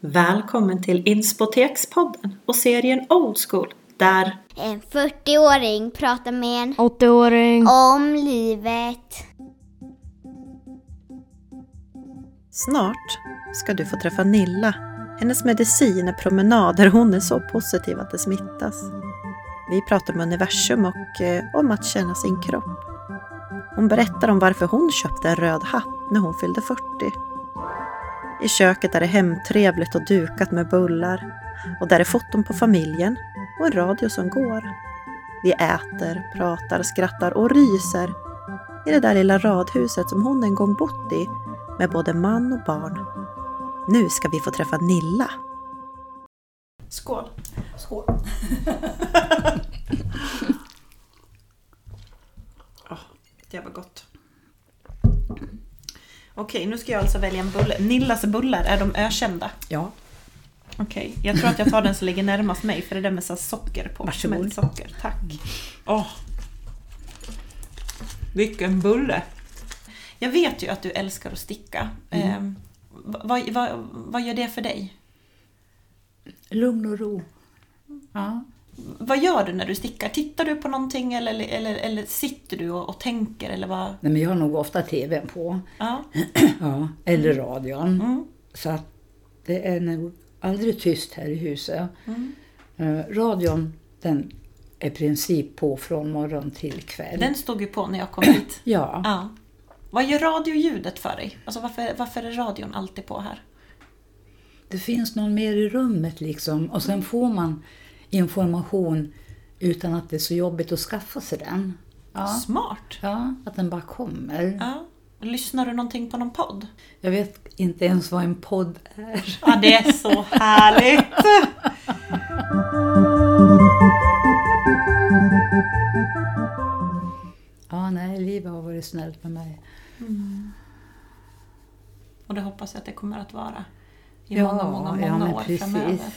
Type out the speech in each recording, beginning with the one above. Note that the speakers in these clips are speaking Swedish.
Välkommen till Inspotekspodden och serien Old School där En 40-åring pratar med en 80-åring. om livet. snart ska du få träffa Nilla. Hennes medicin är promenader. Hon är så positiv att det smittas. Vi pratar om universum och eh, om att känna sin kropp. Hon berättar om varför hon köpte en röd hatt när hon fyllde 40. I köket är det hemtrevligt och dukat med bullar. Och där är foton på familjen och en radio som går. Vi äter, pratar, skrattar och ryser i det där lilla radhuset som hon en gång bott i med både man och barn. Nu ska vi få träffa Nilla. Skål! Skål. Oh, det var gott. Okej, nu ska jag alltså välja en bulle. Nillas bullar, är de ökända? Ja, Okej, jag tror att jag tar den som ligger närmast mig för det är den med så här socker på. Varsågod. Smält socker, tack. Åh! Vilken bulle! Jag vet ju att du älskar att sticka. Eh, vad, vad, vad gör det för dig? lugn och ro. Ja. Vad gör du när du stickar? Tittar du på någonting eller, eller, eller sitter du och, och tänker? Eller vad? Nej, men jag har nog ofta tvn på. Ja. Ja, eller radion. Mm. Så att det är nog aldrig tyst här i huset. Mm. Eh, radion, den är i princip på från morgon till kväll. Den stod ju på när jag kom hit. Ja, Ja. Vad gör radioljudet för dig? Alltså varför, varför är radion alltid på här? det finns någon mer i rummet liksom. Och sen får man information utan att det är så jobbigt att skaffa sig den. Ja, Smart! ja att den bara kommer. Ja. Lyssnar du någonting på någon podd? Jag vet inte ens vad en podd är. Ja, det är så härligt! Ja, nej, livet har varit snällt med mig. Och det hoppas jag att det kommer att vara i Ja, många, många, många ja, år precis. framöver.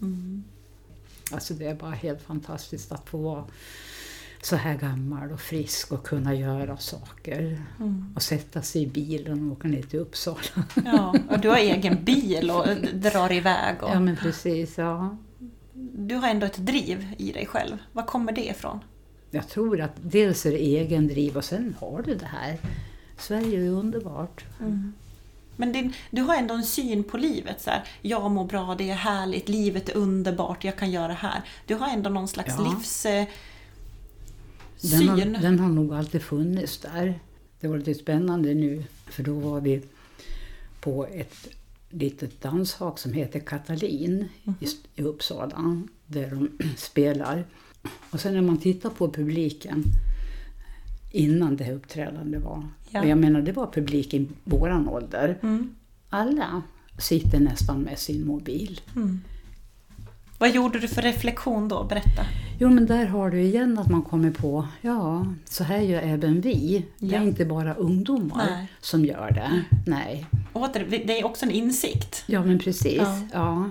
Mm. Alltså det är bara helt fantastiskt att få vara så här gammal och frisk och kunna göra saker. Mm. Och sätta sig i bilen och åka ner till Uppsala. Ja, och du har egen bil och drar iväg. Och Ja, men precis. Ja. Du har ändå ett driv i dig själv. Var kommer det ifrån? Jag tror att dels är det egen driv och sen har du det här. Sverige är underbart. Men din, du har ändå en syn på livet. Så här, jag mår bra, det är härligt, livet är underbart, jag kan göra det här. Du har ändå någon slags Ja. livs... Eh, Den har, den har nog alltid funnits där. Det var lite spännande nu, för då var vi på ett litet danshak som heter Katalin i, i Uppsala, där de spelar. Och sen när man tittar på publiken innan det här uppträdandet var, Ja. och jag menar det var publik i våran ålder, Mm. alla sitter nästan med sin mobil. Vad gjorde du för reflektion då? Berätta. Jo, men där har du igen att man kommer på, ja, så här gör även vi. Det Ja. är inte bara ungdomar Nej. som gör det. Nej. Åter, det är också en insikt. Ja, men precis. Ja. Ja.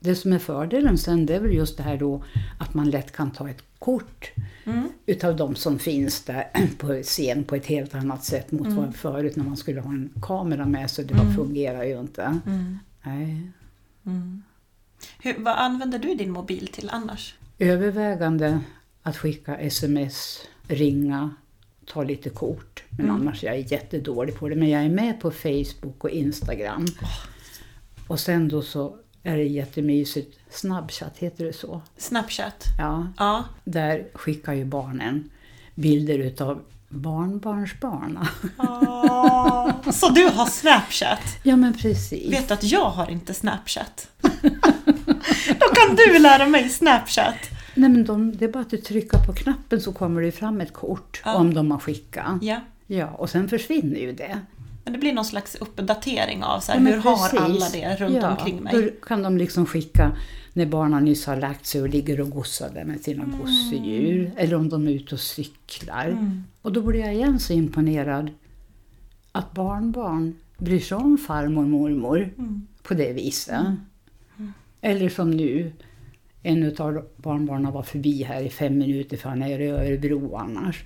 Det som är fördelen sen, det är väl just det här då att man lätt kan ta ett kort Mm. utav de som finns där på scen på ett helt annat sätt mot Mm. vad förut när man skulle ha en kamera med sig. Det bara fungerar ju inte. Mm. Nej. Hur, vad använder du din mobil till annars? Övervägande att skicka sms, ringa, ta lite kort. Men Mm. annars jag är jag jättedålig på det. Men jag är med på Facebook och Instagram. Och sen då så är det jättemysigt. Snapchat, heter det så? Snapchat? Ja. Ja. Där skickar ju barnen bilder utav barnbarnsbarna. Åh, Så du har Snapchat? Ja men precis. Vet du att jag har inte Snapchat? Då kan du lära mig Snapchat. Nej men de, det är bara att du trycker på knappen så kommer det fram ett kort Ja. om de har skickat. Ja. Ja, och sen försvinner ju det. Men det blir någon slags uppdatering av så här, Ja, hur har precis. alla det runt ja, omkring mig. Då kan de liksom skicka när barnen nyss har lagt sig och ligger och gossar där med sina Mm. gosedjur. Eller om de är ute och cyklar. Och då blir jag igen så imponerad att barnbarn bryr sig om farmor och mormor Mm. på det viset. Eller som nu, en av barnbarnen var förbi här i fem minuter för han är i Örebro annars.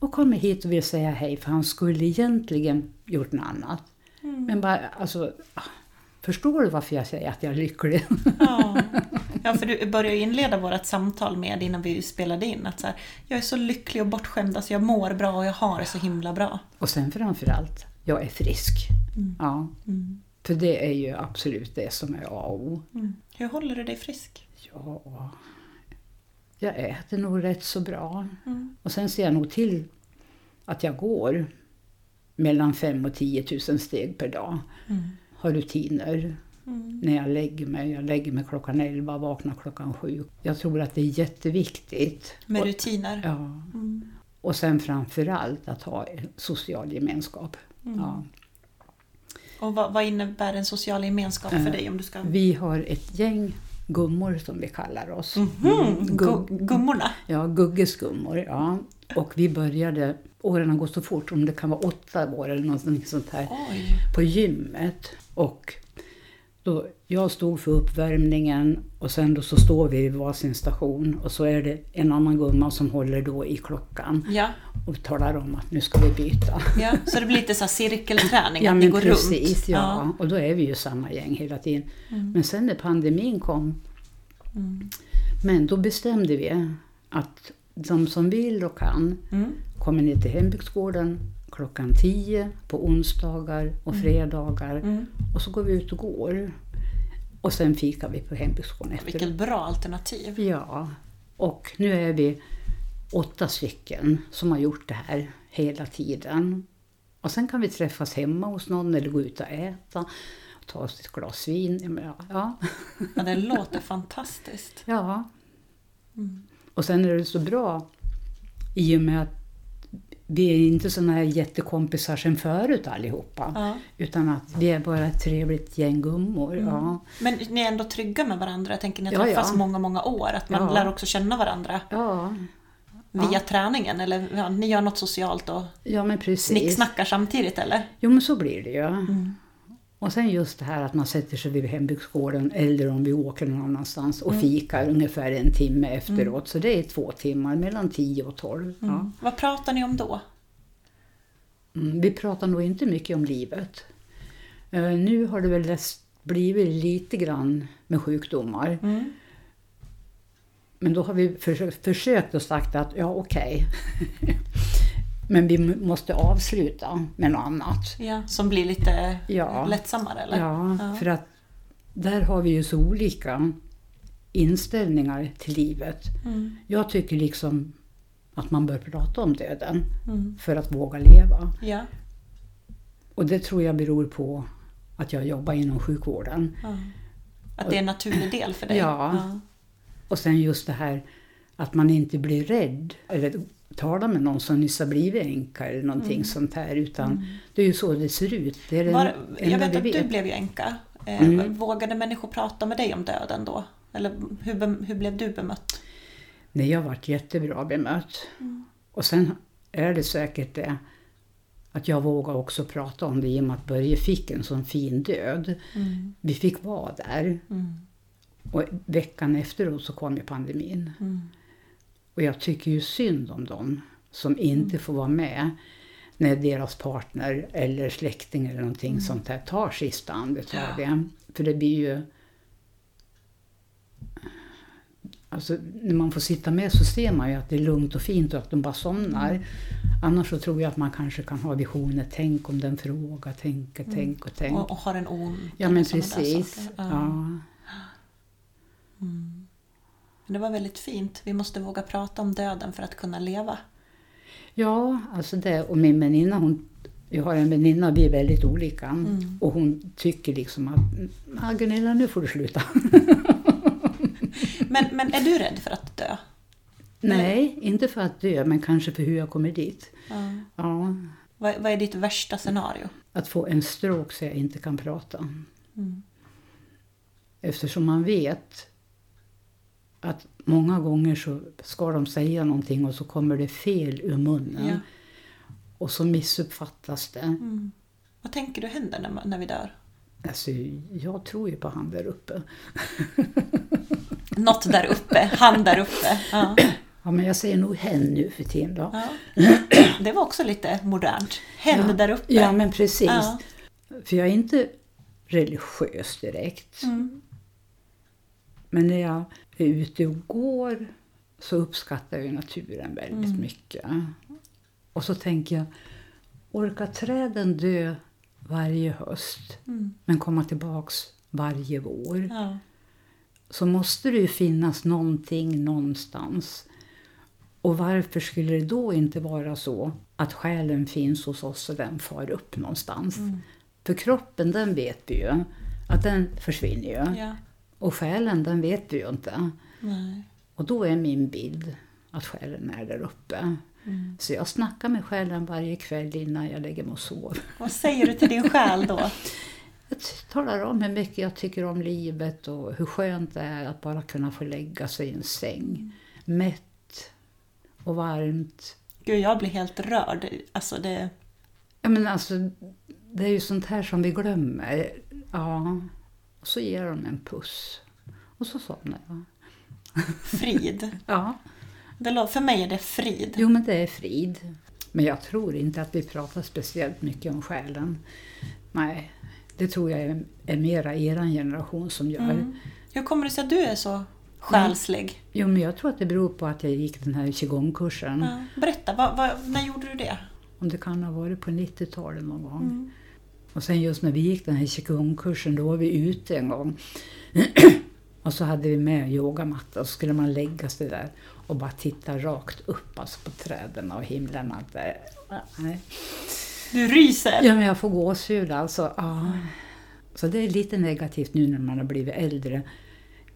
Mm. Och kommer hit och vill säga hej för han skulle egentligen gjort något annat. Mm. Men bara, alltså, ah, Förstår du varför jag säger att jag är lycklig? Ja. ja, för du började inleda vårt samtal med innan vi spelade in att så här, jag är så lycklig och bortskämd, alltså jag mår bra och jag har det så himla bra. Och sen framförallt, jag är frisk. Ja. Mm. För det är ju absolut det som är A och O. Mm. Hur håller du dig frisk? Ja, jag äter nog rätt så bra. Mm. Och sen ser jag nog till att jag går mellan 5 och 10 000 steg per dag. Mm. Har rutiner Mm. när jag lägger mig. Jag lägger mig klockan 11 vaknar klockan 7. Jag tror att det är jätteviktigt. Med och, rutiner? ja. Mm. och sen framförallt att ha en social gemenskap. Mm. Ja. Och vad, vad innebär en social gemenskap för Eh, dig om du ska... Vi har ett gäng gummor som vi kallar oss. Mm. gu- Gummorna? Ja, Guggesgummor. Ja. Och vi började, åren har gått så fort, om det kan vara åtta år eller något sånt här, Oj. på gymmet. Och då, jag stod för uppvärmningen och sen då så står vi vid varsin station och så är det en annan gumma som håller då i klockan Ja, och talar om att nu ska vi byta. ja, så det blir lite så cirkelträning, Ja att ni går precis, runt? ja. Och då är vi ju samma gäng hela tiden. Mm. Men sen när pandemin kom, Mm. men då bestämde vi att de som vill och kan Mm. kommer ner till hembygdsgården klockan 10 på onsdagar och fredagar. Mm. Och så går vi ut och går. Och sen fikar vi på hembygdsgården efter. Vilket bra alternativ. Ja, och nu är vi åtta stycken som har gjort det här hela tiden. Och sen kan vi träffas hemma hos någon eller gå ut och äta. Ta oss ett glas vin. Ja. Ja, det låter fantastiskt. ja. Mm. Och sen är det så bra i och med att vi är inte såna här jättekompisar som förut allihopa. Ja. Utan att vi är bara ett trevligt gäng gummor. Ja. Men ni är ändå trygga med varandra? Jag tänker ni har Ja, träffats ja. många, många år. Att man lär också känna varandra via träningen. Eller ni gör något socialt och ja, men precis. snicksnackar samtidigt eller? Jo, men så blir det ju. Mm. Och sen just det här att man sätter sig vid hembygdsgården eller om vi åker någon annanstans Mm. och fikar ungefär en timme efteråt. Så det är två timmar, mellan 10 och 12. Ja. Mm. Vad pratar ni om då? Mm, vi pratar nog inte mycket om livet. Eh, nu har det väl blivit lite grann med sjukdomar. Mm. Men då har vi försökt, försökt och sagt att ja, okej. Men vi måste avsluta med något annat. Ja, som blir lite Ja. lättsammare eller? Ja, Ja. för att där har vi ju så olika inställningar till livet. Mm. Jag tycker liksom att man bör prata om döden Mm. för att våga leva. Ja. Och det tror jag beror på att jag jobbar inom sjukvården. ja. Att det är en naturlig del för dig? Ja. Och sen just det här att man inte blir rädd eller talar med någon som nyss har blivit änka eller någonting Mm. sånt här. Utan det är ju så det ser ut. Det är Var, jag vet att du vet. blev ju änka. Eh, Mm. Vågade människor prata med dig om döden då? Eller hur, hur blev du bemött? Nej, jag varit jättebra bemött. Mm. Och sen är det säkert det att jag vågar också prata om det i och med att Börje fick en sån fin död. Mm. Vi fick vara där. Mm. Och veckan efteråt så kom ju pandemin. Mm. Och jag tycker ju synd om dem som inte får vara med när deras partner eller släkting eller någonting sånt här tar sista andetaget. För det blir ju... Alltså när man får sitta med så ser man ju att det är lugnt och fint och att de bara somnar. Annars så tror jag att man kanske kan ha visioner. Tänk om den frågar, tänk och tänk och tänk. Och, och har en ont. Ja men precis. Ja. Mm. Men Det var väldigt fint. Vi måste våga prata om döden för att kunna leva. Ja, alltså det. Och min väninna, hon, jag har en väninna vi är väldigt olika. Mm. Och hon tycker liksom att, "Ah, Gunilla nu får du sluta. Men, men är du rädd för att dö? Nej, inte för att dö, men kanske för hur jag kommer dit. Ja. Ja, Vad, vad är ditt värsta scenario? att få en stroke så jag inte kan prata. Mm. Eftersom man vet att många gånger så ska de säga någonting och så kommer det fel ur munnen. Ja. Och så missuppfattas det. Mm. Vad tänker du händer när, när vi dör? Alltså, jag tror ju på han där uppe. Något där uppe, han där uppe. Ja. Ja, men jag säger nog hen nu för tiden då. Ja. Det var också lite modernt. Hen Ja. där uppe. Ja, men precis. För jag är inte religiös direkt. Mm. Men när jag är ute och går så uppskattar jag naturen väldigt Mm. mycket. Och så tänker jag, orkar träden dö varje höst Mm. men komma tillbaks varje vår? Ja. så måste det ju finnas någonting någonstans. Och varför skulle det då inte vara så att själen finns hos oss och den far upp någonstans? Mm. För kroppen, den vet vi ju, att den försvinner ju. ja. Och själen, den vet vi ju inte. Nej. Och då är min bild att själen är där uppe. Mm. Så jag snackar med själen varje kväll innan jag lägger mig och sover. Vad säger du till din själ då? Jag talar om hur mycket jag tycker om livet och hur skönt det är att bara kunna få lägga sig i en säng. Mätt och varmt. Gud, jag blir helt rörd. Alltså det... Ja, men alltså, det är ju sånt här som vi glömmer. Ja. Och så ger de en puss. Och så somnar jag. Frid. Ja, för mig är det frid. jo men det är frid. Men jag tror inte att vi pratar speciellt mycket om själen. Nej, det tror jag är, är mera eran generation som gör. Mm. Hur kommer det sig att du är så själslig? Jo, men jag tror att det beror på att jag gick den här qigong-kursen. Ja. Berätta, vad, vad, när gjorde du det? Om det kan ha varit på 90-talet någon gång. Mm. Och sen just när vi gick den här qigong-kursen, då var vi ute en gång. och så hade vi med yogamatta och så skulle man lägga sig där och bara titta rakt upp alltså på träden och himlen. Att det, nej. Du ryser! Ja, men jag får gåshud alltså. Ja. Så det är lite negativt nu när man har blivit äldre.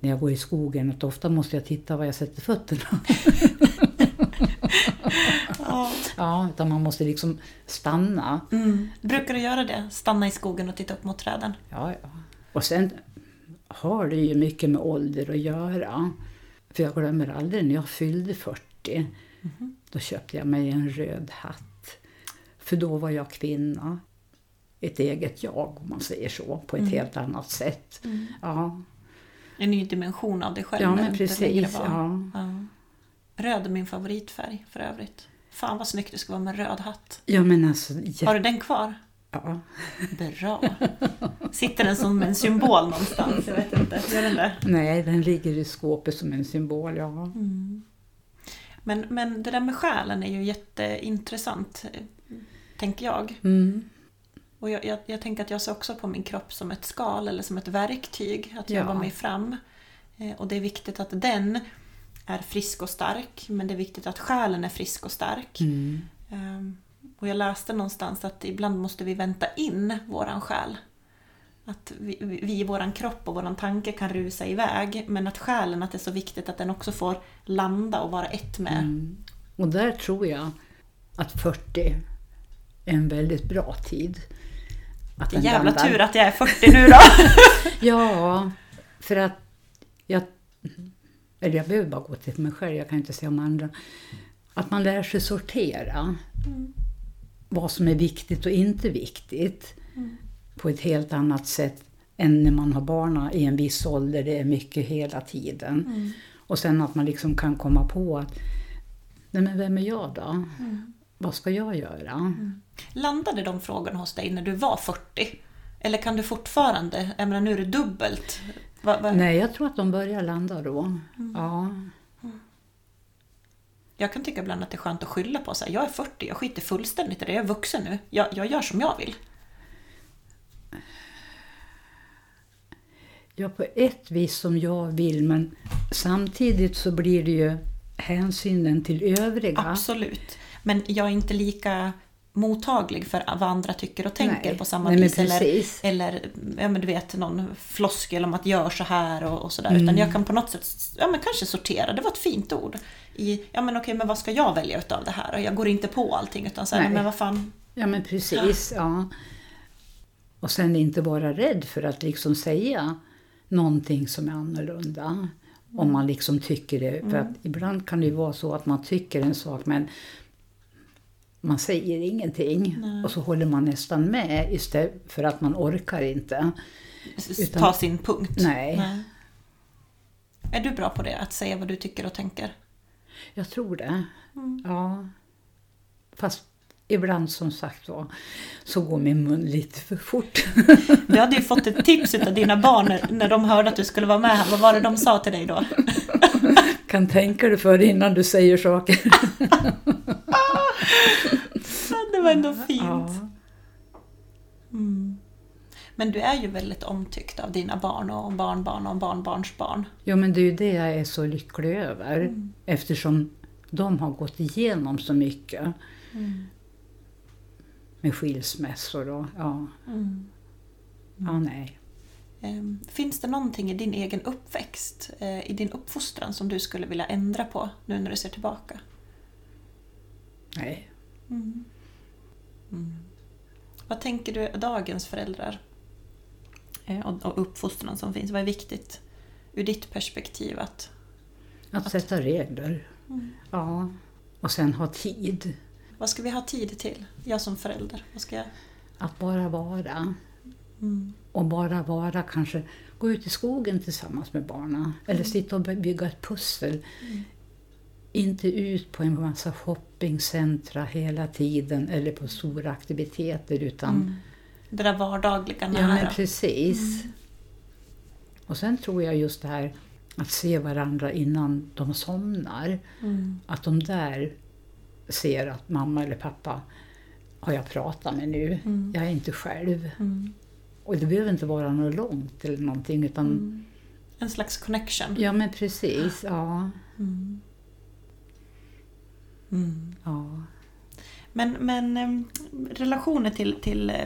När jag går i skogen, att ofta måste jag titta var jag sätter fötterna. Ja. Ja, utan man måste liksom stanna. Mm. Brukar du göra det? Stanna i skogen och titta upp mot träden? Ja, ja. Och sen har det ju mycket med ålder att göra. För jag glömmer aldrig när jag fyllde 40. Då köpte jag mig en röd hatt. För då var jag kvinna. Ett eget jag, om man säger så, på ett helt annat sätt. Ja, En ny dimension av dig själv. ja men precis. Ja. Ja. Röd är min favoritfärg för övrigt. Fan vad snyggt det ska vara med röd hatt. ja, men alltså... Har Ja, du den kvar? ja. Bra. Sitter den som en symbol någonstans? Jag vet inte. Gör den det? Nej, den ligger i skåpet som en symbol, ja. Mm. Men, men det där med själen är ju jätteintressant, tänker jag. Mm. Och jag, jag, jag tänker att jag ser också på min kropp som ett skal eller som ett verktyg att Ja. jobba mig fram. Eh, Och det är viktigt att den är frisk och stark, men det är viktigt att själen är frisk och stark. Mm. Ehm, Och jag läste någonstans att ibland måste vi vänta in våran själ. Att vi, vi våran kropp och våran tanke kan rusa iväg, men att själen, att det är så viktigt att den också får landa och vara ett med. Mm. Och där tror jag att 40 är en väldigt bra tid. Att den Jävla landar. tur att jag är 40 nu då! Ja, för att jag... Eller jag behöver bara gå till mig själv, jag kan inte säga om andra. Att man lär sig sortera vad som är viktigt och inte viktigt på ett helt annat sätt än när man har barn i en viss ålder, det är mycket hela tiden. Och sen att man liksom kan komma på att, nej men vem är jag då? Vad ska jag göra? Landade de frågorna hos dig när du var 40? Eller kan du fortfarande, jag menar nu är det dubbelt. Va, va? Nej, jag tror att de börjar landa då. Ja. Jag kan tycka ibland att det är skönt att skylla på sig. Jag är 40, jag skiter fullständigt i det, jag är vuxen nu. Jag, jag gör som jag vill. Ja, på ett vis som jag vill, men samtidigt så blir det ju hänsynen till övriga. Absolut. Men jag är inte lika mottaglig för vad andra tycker och tänker Nej. på samma Nej, vis. Eller, eller ja, men du vet, någon floskel om att gör så här och, och sådär. Mm. Utan jag kan på något sätt, ja men kanske sortera, det var ett fint ord. I, ja men okej, men vad ska jag välja utav det här? Och jag går inte på allting utan så här, Nej. men vad fan. Ja, men precis. Ja. Och sen inte vara rädd för att liksom säga någonting som är annorlunda. Om man liksom tycker det. För att ibland kan det ju vara så att man tycker en sak men man säger ingenting. Och så håller man nästan med istället för att man orkar inte. Utan- Ta sin punkt. Nej. Är du bra på det? Att säga vad du tycker och tänker? Jag tror det. Ja. Fast ibland som sagt var så går min mun lite för fort. Du hade ju fått ett tips av dina barn när, när de hörde att du skulle vara med här. Vad var det de sa till dig då? kan tänka dig för innan du säger saker. det var ändå fint. Mm. Men du är ju väldigt omtyckt av dina barn och barnbarn och barnbarnsbarn. Jo, men det är ju det jag är så lycklig över. Mm. Eftersom de har gått igenom så mycket. Mm. Med skilsmässor och ja, Mm. ja nej. Ehm, Finns det någonting i din egen uppväxt, eh, i din uppfostran som du skulle vilja ändra på nu när du ser tillbaka? Nej. Mm. Mm. Vad tänker du dagens föräldrar eh, och, och uppfostran som finns? Vad är viktigt ur ditt perspektiv? Att, Att, Att- sätta regler. Mm. Ja. Och sen ha tid. vad ska vi ha tid till? Jag som förälder, vad ska jag... Att bara vara. Mm. Och bara vara, kanske gå ut i skogen tillsammans med barnen. Eller sitta och bygga ett pussel. Mm. Inte ut på en massa shoppingcentra hela tiden eller på stora aktiviteter utan Mm. Det där vardagliga Ja, nära. men precis. Och sen tror jag just det här att se varandra innan de somnar. Mm. Att de där ser att mamma eller pappa har jag pratat med nu. Mm. Jag är inte själv. Mm. Och det behöver inte vara något långt eller någonting utan Mm. En slags connection. Ja men precis, ja. Mm. Mm. ja. Men, men em, relationer till, till eh,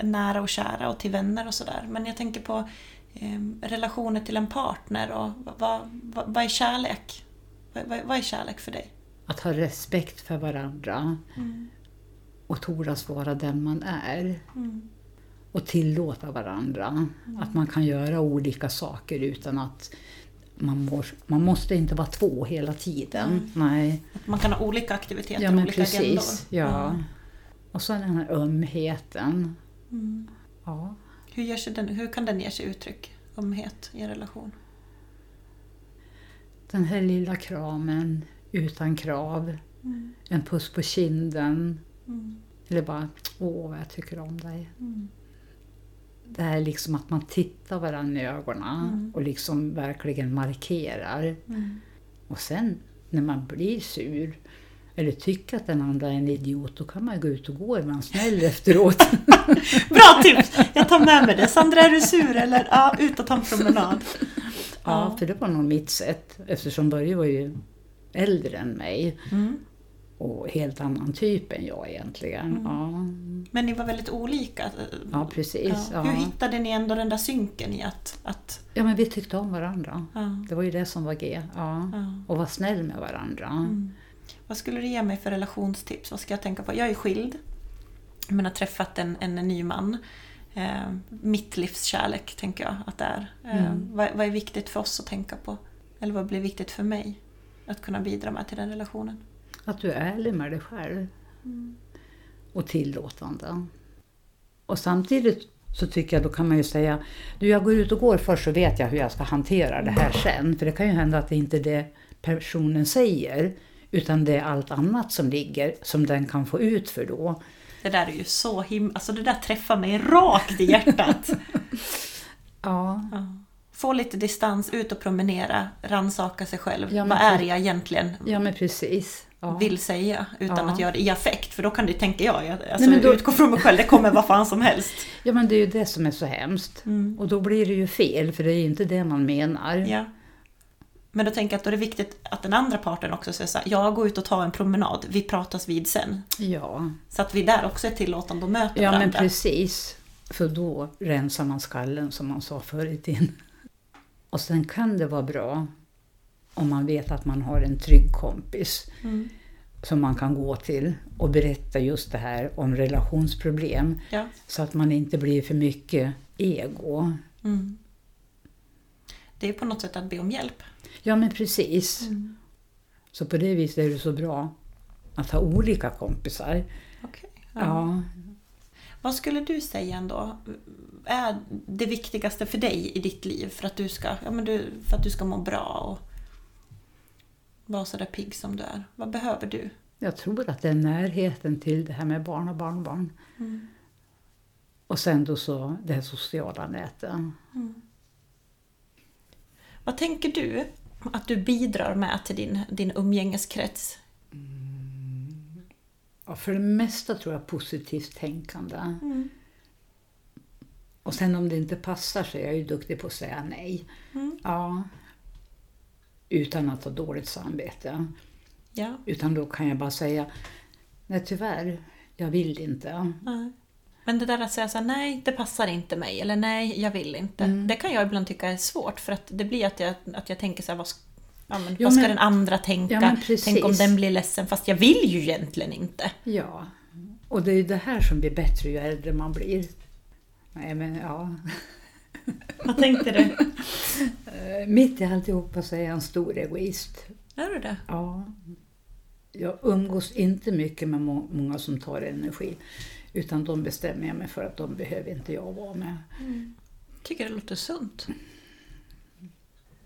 nära och kära och till vänner och sådär. Men jag tänker på em, relationer till en partner och vad, vad, vad är kärlek? Vad, vad, är kärlek för dig? Att ha respekt för varandra Mm. och tordas vara den man är. Mm. och tillåta varandra. Att man kan göra olika saker utan att man, mår, man måste inte vara två hela tiden. Nej. Att man kan ha olika aktiviteter, Ja men olika agendor. precis. Ja. Och så den här ömheten. Mm. Ja. Hur, den, hur kan den ge sig uttryck? Ömhet i en relation? Den här lilla kramen utan krav. Mm. En puss på kinden. Mm. Eller bara, åh vad jag tycker om dig. Det här liksom att man tittar varandra i ögonen Mm. och liksom verkligen markerar. Mm. Och sen när man blir sur eller tycker att den andra är en idiot, då kan man gå ut och gå och vara snäll efteråt. Bra tips! Jag tar med mig det. Sandra, är du sur eller? Ja, ut och ta en promenad. ja, för det var nog mitt sätt, eftersom Börje var ju äldre än mig Mm. Och helt annan typ än jag egentligen. Mm. Ja, Men ni var väldigt olika. ja, precis. Ja. Hur hittade ni ändå den där synken i att... att ja, men vi tyckte om varandra. ja, Det var ju det som var G. Ja. Och vara snäll med varandra. Mm. Vad skulle du ge mig för relationstips? Vad ska jag tänka på? Jag är skild, men har träffat en, en ny man. Eh, mitt livs kärlek, tänker jag att det är. Eh, Mm. vad, vad är viktigt för oss att tänka på? Eller vad blir viktigt för mig att kunna bidra med till den relationen? Att du är ärlig med dig själv. Mm. och tillåtande. Och samtidigt så tycker jag då kan man ju säga, du jag går ut och går först så vet jag hur jag ska hantera det här sen. För det kan ju hända att det inte är det personen säger, utan det är allt annat som ligger som den kan få ut för då. Det där är ju så himla... Alltså det där träffar mig rakt i hjärtat. Ja, Ja. Få lite distans, ut och promenera, rannsaka sig själv. Ja, Vad är jag egentligen ja men precis. Ja. vill säga utan Ja. att göra det i affekt? För då kan det, tänker jag, jag alltså, Nej, men då- utgå från mig själv, det kommer vad fan som helst. ja men det är ju det som är så hemskt. Mm. Och då blir det ju fel, för det är ju inte det man menar. Ja. Men då tänker jag att då är det viktigt att den andra parten också säger så här, jag går ut och tar en promenad, vi pratas vid sen. Ja, Så att vi där också är tillåtande och möter ja men varandra. precis. För då rensar man skallen som man sa förr i tiden. Och sen kan det vara bra om man vet att man har en trygg kompis Mm. som man kan gå till och berätta just det här om relationsproblem. Ja. Så att man inte blir för mycket ego. Mm. Det är på något sätt att be om hjälp. Ja men precis. Mm. Så på det viset är det så bra att ha olika kompisar. Okej. Ja. Vad skulle du säga ändå är det viktigaste för dig i ditt liv för att du ska, ja, men du, för att du ska må bra och vara så där pigg som du är? Vad behöver du? Jag tror att det är närheten till det här med barn och barnbarn. Och sen då så det här sociala nätet. Vad tänker du att du bidrar med till din, din umgängeskrets? Ja, för det mesta tror jag positivt tänkande. Och sen om det inte passar så är jag ju duktig på att säga nej. Ja. Utan att ha dåligt samvete. Ja. Utan då kan jag bara säga nej tyvärr, jag vill inte. Nej. Men det där att säga så nej det passar inte mig eller nej jag vill inte. Det kan jag ibland tycka är svårt för att det blir att jag, att jag tänker så här, vad, ja, men, Ja, vad ska men- den andra tänka? Ja. Tänk om den blir ledsen fast jag vill ju egentligen inte. Ja. Och det är ju det här som blir bättre ju äldre man blir. Nej men ja. Vad tänkte du? Eh, Mitt i alltihopa så är jag en stor egoist. Är du det? Ja. Jag umgås inte mycket med må- många som tar energi. Utan de bestämmer jag mig för att de behöver inte jag vara med. Tycker det låter sunt.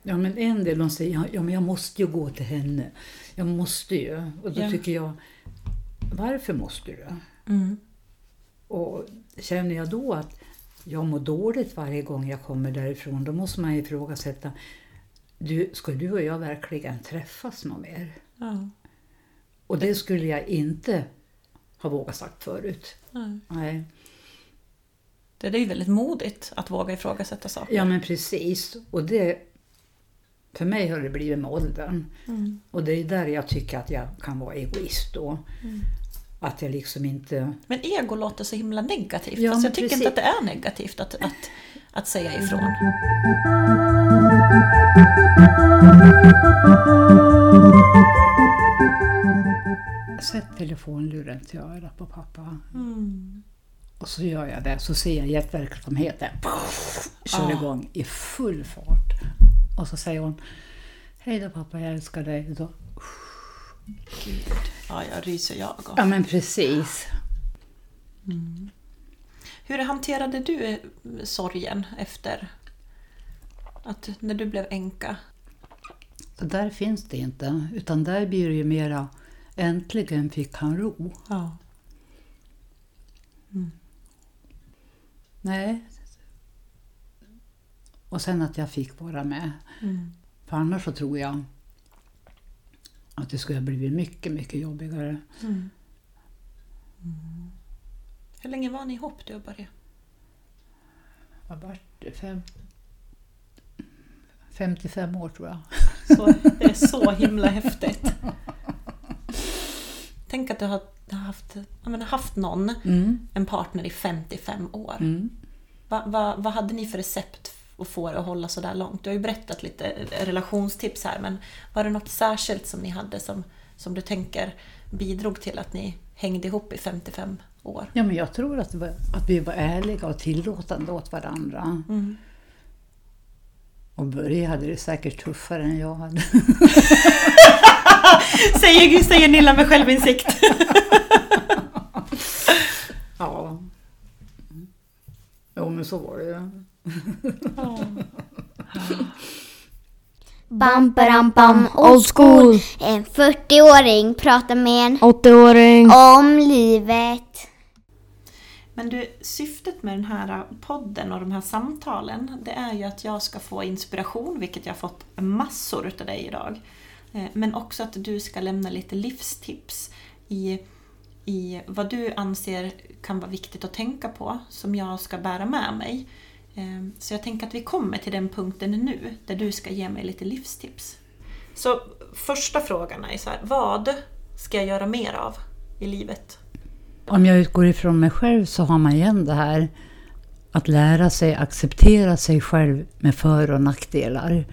Ja men en del de säger, ja men jag måste ju gå till henne. Jag måste ju. Och då Ja. tycker jag, varför måste du? Mm. Och känner jag då att jag mår dåligt varje gång jag kommer därifrån, då måste man ifrågasätta, du, ska du och jag verkligen träffas något mer? Ja. Och det skulle jag inte ha vågat sagt förut. Nej. Nej. Det är ju väldigt modigt att våga ifrågasätta saker. Ja men precis. Och det, för mig har det blivit med åldern. Mm. Och det är där jag tycker att jag kan vara egoist då. Att jag liksom inte... Men ego låter så himla negativt. Ja, men jag tycker precis. inte att det är negativt att, att, att säga ifrån. Sätt telefonluren till örat på pappa. Mm. Och så gör jag det, så ser jag hjärtverksamheten. Kör Ah. igång i full fart. Och så säger hon Hej då pappa, jag älskar dig. Då, Gud. Ja, jag ryser jag också. ja men precis. Hur hanterade du eh, sorgen efter att när du blev änka? Där finns det inte. Utan där blir det ju mera Äntligen fick han ro. Ja. Nej. Och sen att jag fick vara med. Mm. För annars så tror jag att det skulle ha blivit mycket, mycket jobbigare. Mm. Hur länge var ni ihop du och Börje? Vad vart det? Fem, 55 år tror jag. Så, det är så himla häftigt. Tänk att du har haft, menar, haft någon, Mm. en partner i 55 år. Mm. Va, va, vad hade ni för recept att få det att hålla så där långt? Du har ju berättat lite relationstips här, men var det något särskilt som ni hade som, som du tänker bidrog till att ni hängde ihop i 55 år? Ja, men jag tror att, var, att vi var ärliga och tillåtande åt varandra. Mm. Och Börje hade det säkert tuffare än jag hade. säger, säger Nilla med självinsikt. Ja. Jo, men så var det ju. Bam, bam, bam, old school. En 40-åring pratar med en 80-åring. om livet. Men du, syftet med den här podden och de här samtalen, det är ju att jag ska få inspiration, vilket jag har fått massor utav dig idag. Eh, Men också att du ska lämna lite livstips i, i vad du anser kan vara viktigt att tänka på, som jag ska bära med mig. Eh, Så jag tänker att vi kommer till den punkten nu, där du ska ge mig lite livstips. Så första frågan är så här, vad ska jag göra mer av i livet? Om jag utgår ifrån mig själv så har man igen det här att lära sig acceptera sig själv med för och nackdelar.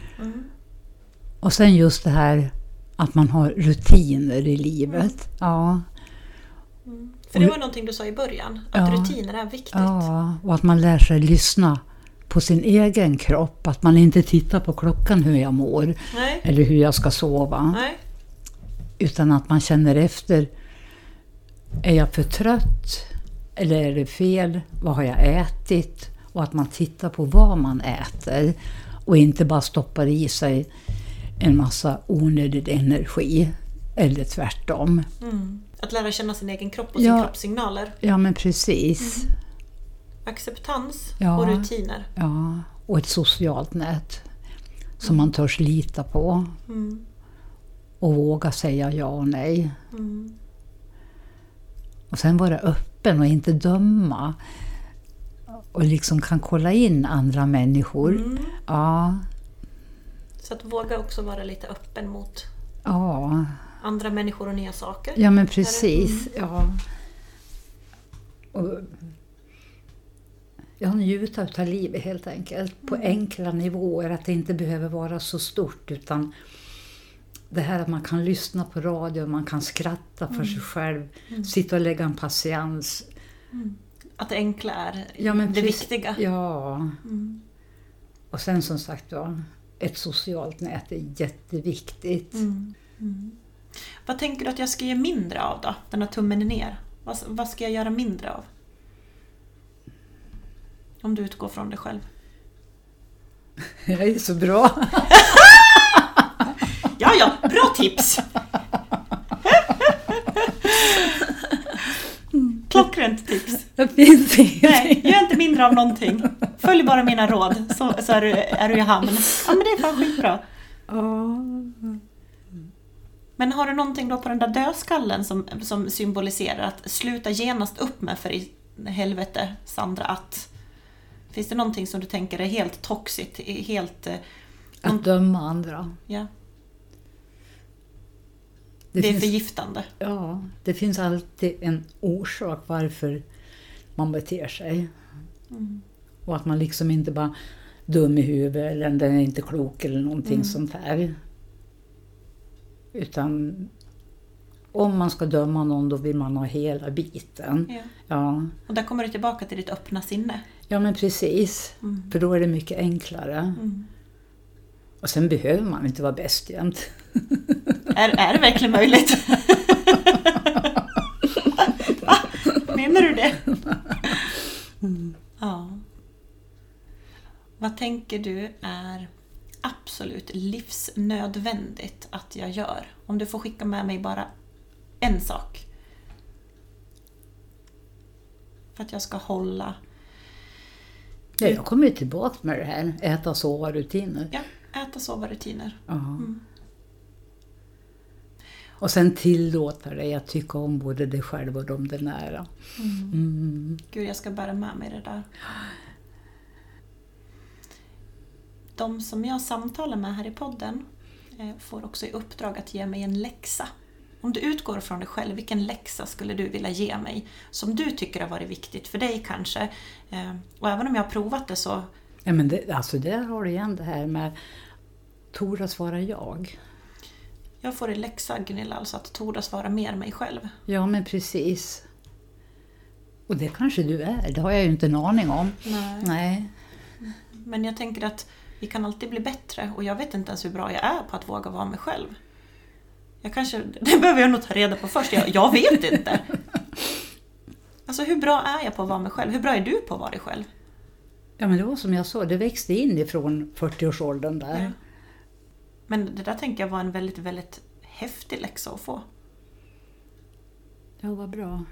Och sen just det här att man har rutiner i livet. Ja, För det var någonting du sa i början, att Ja. rutiner är viktigt. ja, och att man lär sig lyssna på sin egen kropp. Att man inte tittar på klockan hur jag mår Nej, eller hur jag ska sova. nej. Utan att man känner efter. Är jag för trött? Eller är det fel? Vad har jag ätit? Och att man tittar på vad man äter. Och inte bara stoppar i sig en massa onödig energi. eller tvärtom. Mm. Att lära känna sin egen kropp och Ja. kroppssignaler. Ja, men precis. Acceptans Ja. och rutiner. Ja, och ett socialt nät som man törs lita på Mm. och våga säga ja och nej. Mm. Och sen vara öppen och inte döma. Och liksom kan kolla in andra människor. Mm. Ja, Så att våga också vara lite öppen mot ja, andra människor och nya saker. ja men precis. Ja. Och jag njuter av livet helt enkelt. På enkla nivåer. Att det inte behöver vara så stort. utan det här att man kan lyssna på radio, man kan skratta för sig själv, sitta och lägga en patiens. Att det enkla är Ja, det precis. viktiga. Ja. Mm. Och sen som sagt var, ett socialt nät är jätteviktigt. Mm. Mm. Vad tänker du att jag ska ge mindre av då? Den här tummen ner. Vad, vad ska jag göra mindre av? Om du utgår från dig själv. Jag är så bra. Ja, ja, bra tips! Klockrent tips. Det finns Nej, gör inte mindre av någonting. Följ bara mina råd så, så är, du, är du i hamn. Ja, men det är fan skitbra. Men har du någonting då på den där dödskallen som, som symboliserar att sluta genast upp med för i helvete Sandra att... Finns det någonting som du tänker är helt toxigt, är helt... eh, Att döma andra. Ja, Det, det, är finns, förgiftande. ja, det finns alltid en orsak varför man beter sig. Mm. Och att man liksom inte bara dum i huvudet eller den är inte klok eller någonting Mm. sånt här. Utan om man ska döma någon då vill man ha hela biten. Ja. Ja, Och där kommer du tillbaka till ditt öppna sinne. Ja men precis. Mm. För då är det mycket enklare. Mm. Och sen behöver man inte vara bäst jämt. Är, är det verkligen möjligt? Va? Menar du det? Ja. Vad tänker du är absolut livsnödvändigt att jag gör? Om du får skicka med mig bara en sak. För att jag ska hålla... Ja, jag kommer ju tillbaka med det här, äta, sova, rutiner. Ja, äta, sova, rutiner. Mm. Och sen tillåta dig att tycka om både dig själv och de där nära. Mm. Gud, jag ska bära med mig det där. De som jag samtalar med här i podden eh, får också i uppdrag att ge mig en läxa. Om du utgår från dig själv, vilken läxa skulle du vilja ge mig? Som du tycker har varit viktigt för dig kanske. Eh, Och även om jag har provat det så... Ja, men det, alltså där har du igen det här med Toras vara jag. Jag får i läxa, Gunilla, alltså att tordas vara mer mig själv. Ja, men precis. Och det kanske du är, det har jag ju inte en aning om. Nej. Nej. Men jag tänker att vi kan alltid bli bättre och jag vet inte ens hur bra jag är på att våga vara mig själv. Jag kanske, det behöver jag nog ta reda på först. Jag, jag vet inte. Alltså hur bra är jag på att vara mig själv? Hur bra är du på att vara dig själv? Ja, men det var som jag sa, det växte in ifrån 40-årsåldern där. Ja. Men det där tänker jag var en väldigt, väldigt häftig läxa att få. Ja, vad bra.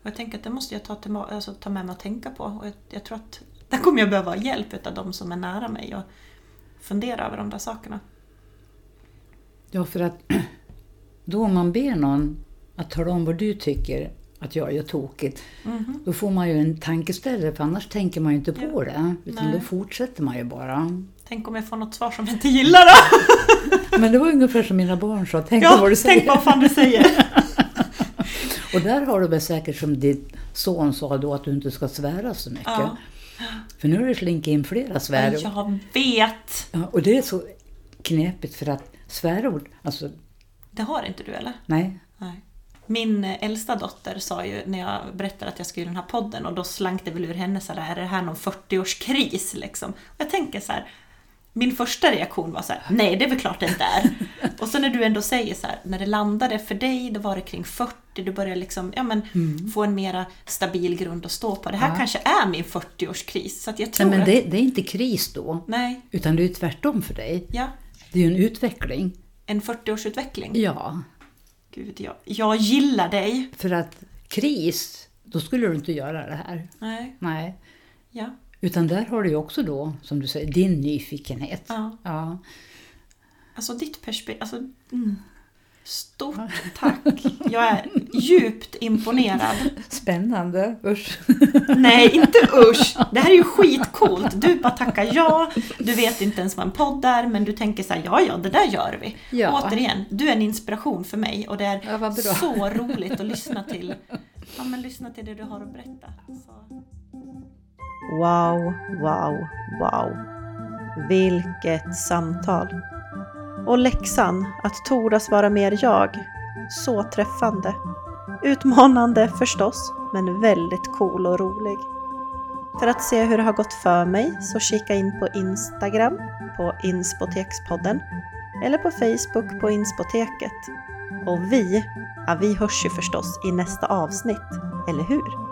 Och jag tänker att det måste jag ta, till, alltså, ta med mig och tänka på. Och jag, jag tror att där kommer jag behöva hjälp av de som är nära mig och fundera över de där sakerna. Ja, för att då om man ber någon att tala om vad du tycker att jag gör tokigt, Mhm. då får man ju en tankeställare för annars tänker man ju inte på Ja. det. Utan Nej. då fortsätter man ju bara. Tänk om jag får något svar som jag inte gillar då? Men det var ungefär som mina barn sa, tänk Ja, på vad du säger. tänk vad fan du säger. Och där har du väl säkert som din son sa då att du inte ska svära så mycket. Ja. För nu har det slinkit in flera svärord. Jag vet! Ja, och det är så knepigt för att svärord, alltså Det har inte du eller? nej. Nej. Min eh, äldsta dotter sa ju när jag berättade att jag skulle göra den här podden och då slank det väl ur henne så här, är det här någon 40-årskris liksom? Och jag tänker så här, min första reaktion var så här, nej det är väl klart det inte är. och så när du ändå säger så här, när det landade för dig, då var det kring 40, du börjar liksom, ja men få en mera stabil grund att stå på. Det här Mm. Ja. kanske är min 40-årskris. Så att jag tror Nej, men det, det är inte kris då, nej, utan det är tvärtom för dig. ja, Det är ju en utveckling. En 40-årsutveckling. Ja. Gud, jag, jag gillar dig. För att kris, då skulle du inte göra det här. Nej, Nej. ja. Utan där har du ju också då, som du säger, din nyfikenhet. ja. Ja. Alltså ditt perspektiv, alltså... Mm. Stort tack! Jag är djupt imponerad. Spännande, usch. Nej, inte usch! Det här är ju skitcoolt. Du bara tackar ja, du vet inte ens vad en podd är, men du tänker så här, ja, ja, det där gör vi. Ja. Återigen, du är en inspiration för mig och det är Ja, så roligt att lyssna till. Ja, men lyssna till det du har att berätta. Så. Wow, wow, wow. Vilket samtal! Och läxan att tordas vara mer jag. Så träffande. Utmanande förstås, men väldigt cool och rolig. För att se hur det har gått för mig så kika in på Instagram på Inspotekspodden eller på Facebook på Inspoteket. Och vi, ja vi hörs ju förstås i nästa avsnitt, eller hur?